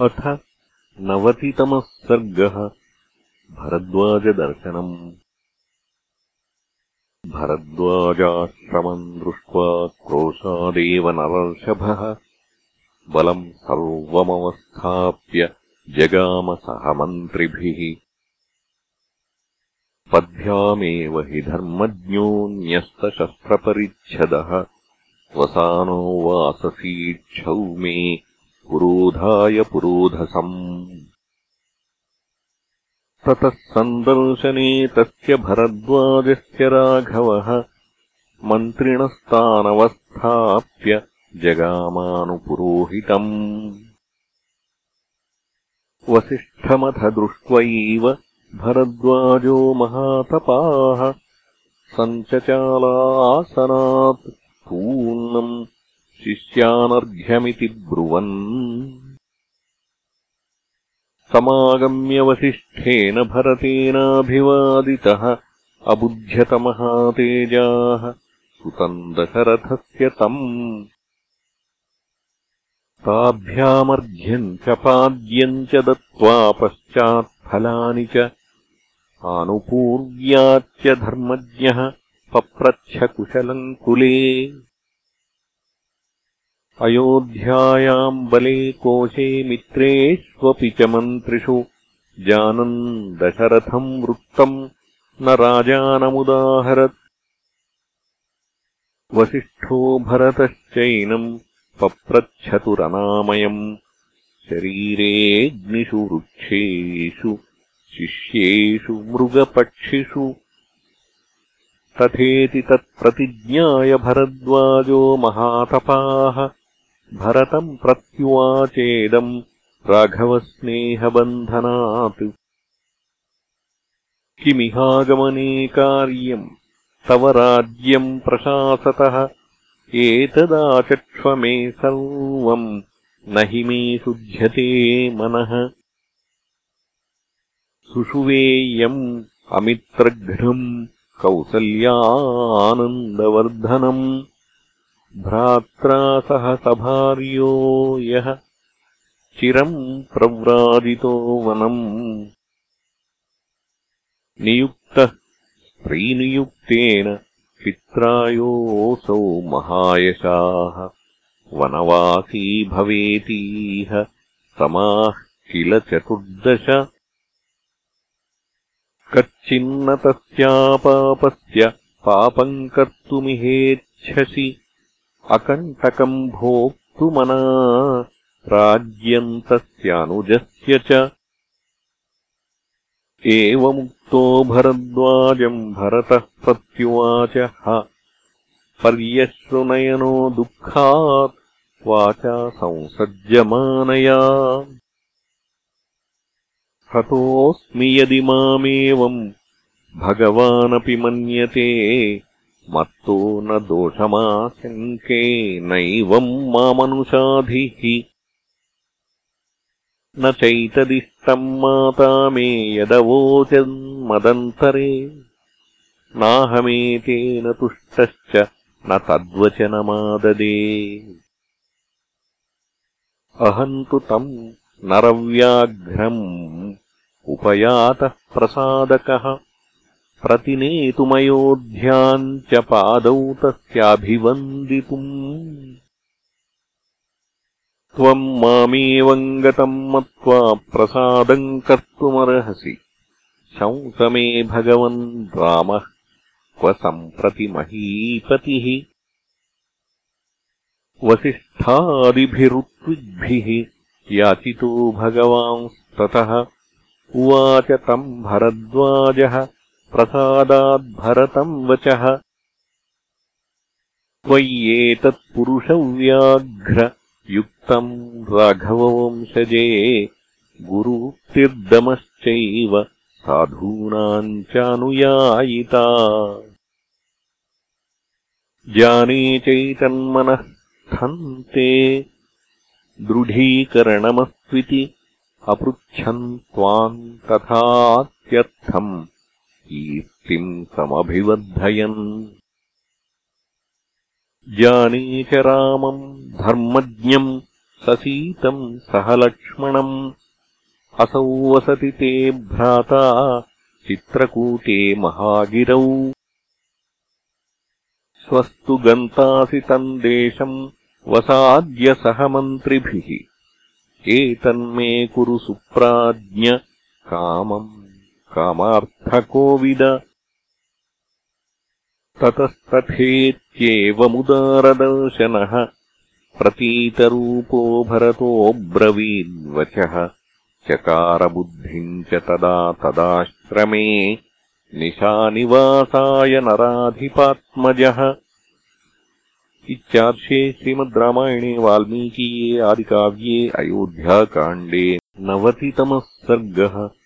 अथ नवतितमः सर्गः भरद्वाजदर्शनम्। भरद्वाजाश्रमम् दृष्ट्वा क्रोशादेव नरर्षभः। बलम् सर्वमवस्थाप्य जगामसह मन्त्रिभिः। पद्भ्यामेव हि धर्मज्ञो न्यस्तशस्त्रपरिच्छदः वसानो वाससीक्षौ मे पुरोधाय पुरोधसम्। ततः सन्दर्शने तस्य भरद्वाजस्य राघवः मन्त्रिणस्तानवस्थाप्य जगामानुपुरोहितम्। वसिष्ठमथ दृष्ट्वैव भरद्वाजो महातपाः सञ्चचालासनात् पूर्णम् शिष्यानर्घ्यमिति ब्रुवन् समागम्यवसिष्ठेन भरतेनाभिवादितः अबुध्यतमहातेजाः सुतम् दशरथस्य तम्। ताभ्यामर्घ्यम् च पाद्यम् च दत्त्वा पश्चात्फलानि च। आनुपूर्व्याच्च धर्मज्ञः पप्रच्छकुशलम् कुले अयोध्यायाम् बले कोशे मित्रेष्वपि च मन्त्रिषु। जानन् दशरथम् वृत्तम् न राजानमुदाहरत्। वसिष्ठो भरतश्चैनम् पप्रच्छतुरनामयम् शरीरेऽग्निषु वृक्षेषु शिष्येषु मृगपक्षिषु। तथेति तत्प्रतिज्ञाय भरद्वाजो महातपाः भरतम् प्रत्युवाचेदम् राघवस्नेहबन्धनात्। किमिहागमने कार्यम्? तव राज्यम् प्रशासतः। एतदाचक्ष्व मे सर्वम्। न हि मे शुध्यते मनः। सुषुवेयम् अमित्रघ्नम् कौसल्यानन्दवर्धनम् भ्रात्रा सह सभार्यो यः चिरम् प्रव्राजितो वनम्। नियुक्तः स्त्रीनियुक्तेन पित्रायोऽसौ महायशाः। वनवासी भवेतीह। समाः किल चतुर्दश। कच्चिन्न तस्यापापस्य पापम् कर्तुमिहेच्छसि अकण्टकम् भोक्तुमना राज्यम् तस्यानुजस्य च। एवमुक्तो भरद्वाजम् भरतः प्रत्युवाच। पर्यश्रुनयनो दुःखात् वाचा संसज्जमानया। हतोऽस्मि यदि मामेवम् भगवानपि मन्यते मत्तो न दोषमाशङ्के नैवम् मामनुषाधिः। न चैतदिष्टम् माता मे यदवोचन्मदन्तरे नाहमेतेन तुष्टश्च न तद्वचनमाददे। अहम् तु तम् नरव्याघ्रम् उपयातः प्रसादकः प्रतिनेतुमयोध्याम् च पादौ तस्याभिवन्दितुम्। त्वम् मामेवम् गतम् मत्वा प्रसादम् कर्तुमर्हसि। शंसमे भगवन् रामः क्व सम्प्रति महीपतिः। वसिष्ठादिभिरुत्विग्भिः याचितो भगवांस्ततः। उवाच तम् भरद्वाजः प्रसादाद्भरतम् वचः। त्वय्येतत्पुरुषव्याघ्र युक्तम् राघववंशजे गुरुतिर्दमश्चैव साधूनाम् चानुयायिता। जाने चैतन्मनः स्थन्ते दृढीकरणमस्त्विति अपृच्छन् त्वाम् तथात्यर्थम् कीर्तिम् समभिवर्धयन्। जाने च रामम् धर्मज्ञम् ससीतम् सह लक्ष्मणम्। असौ वसति ते भ्राता चित्रकूटे महागिरौ। स्वस्तु गन्तासि तम् देशम् वसाद्य सह मन्त्रिभिः। एतन्मे कुरु सुप्राज्ञ कामम् कामार्थकोविद। ततस्तथेत्येवमुदारदर्शनः। प्रतीतरूपो भरतोऽब्रवीन्वचः चकारबुद्धिम् च तदा तदाश्रमे। निशानिवासाय नराधिपात्मजः। इत्यार्षे श्रीमद् रामायणे वाल्मीकीये आदिकाव्ये अयोध्याकाण्डे नवतितमः सर्गः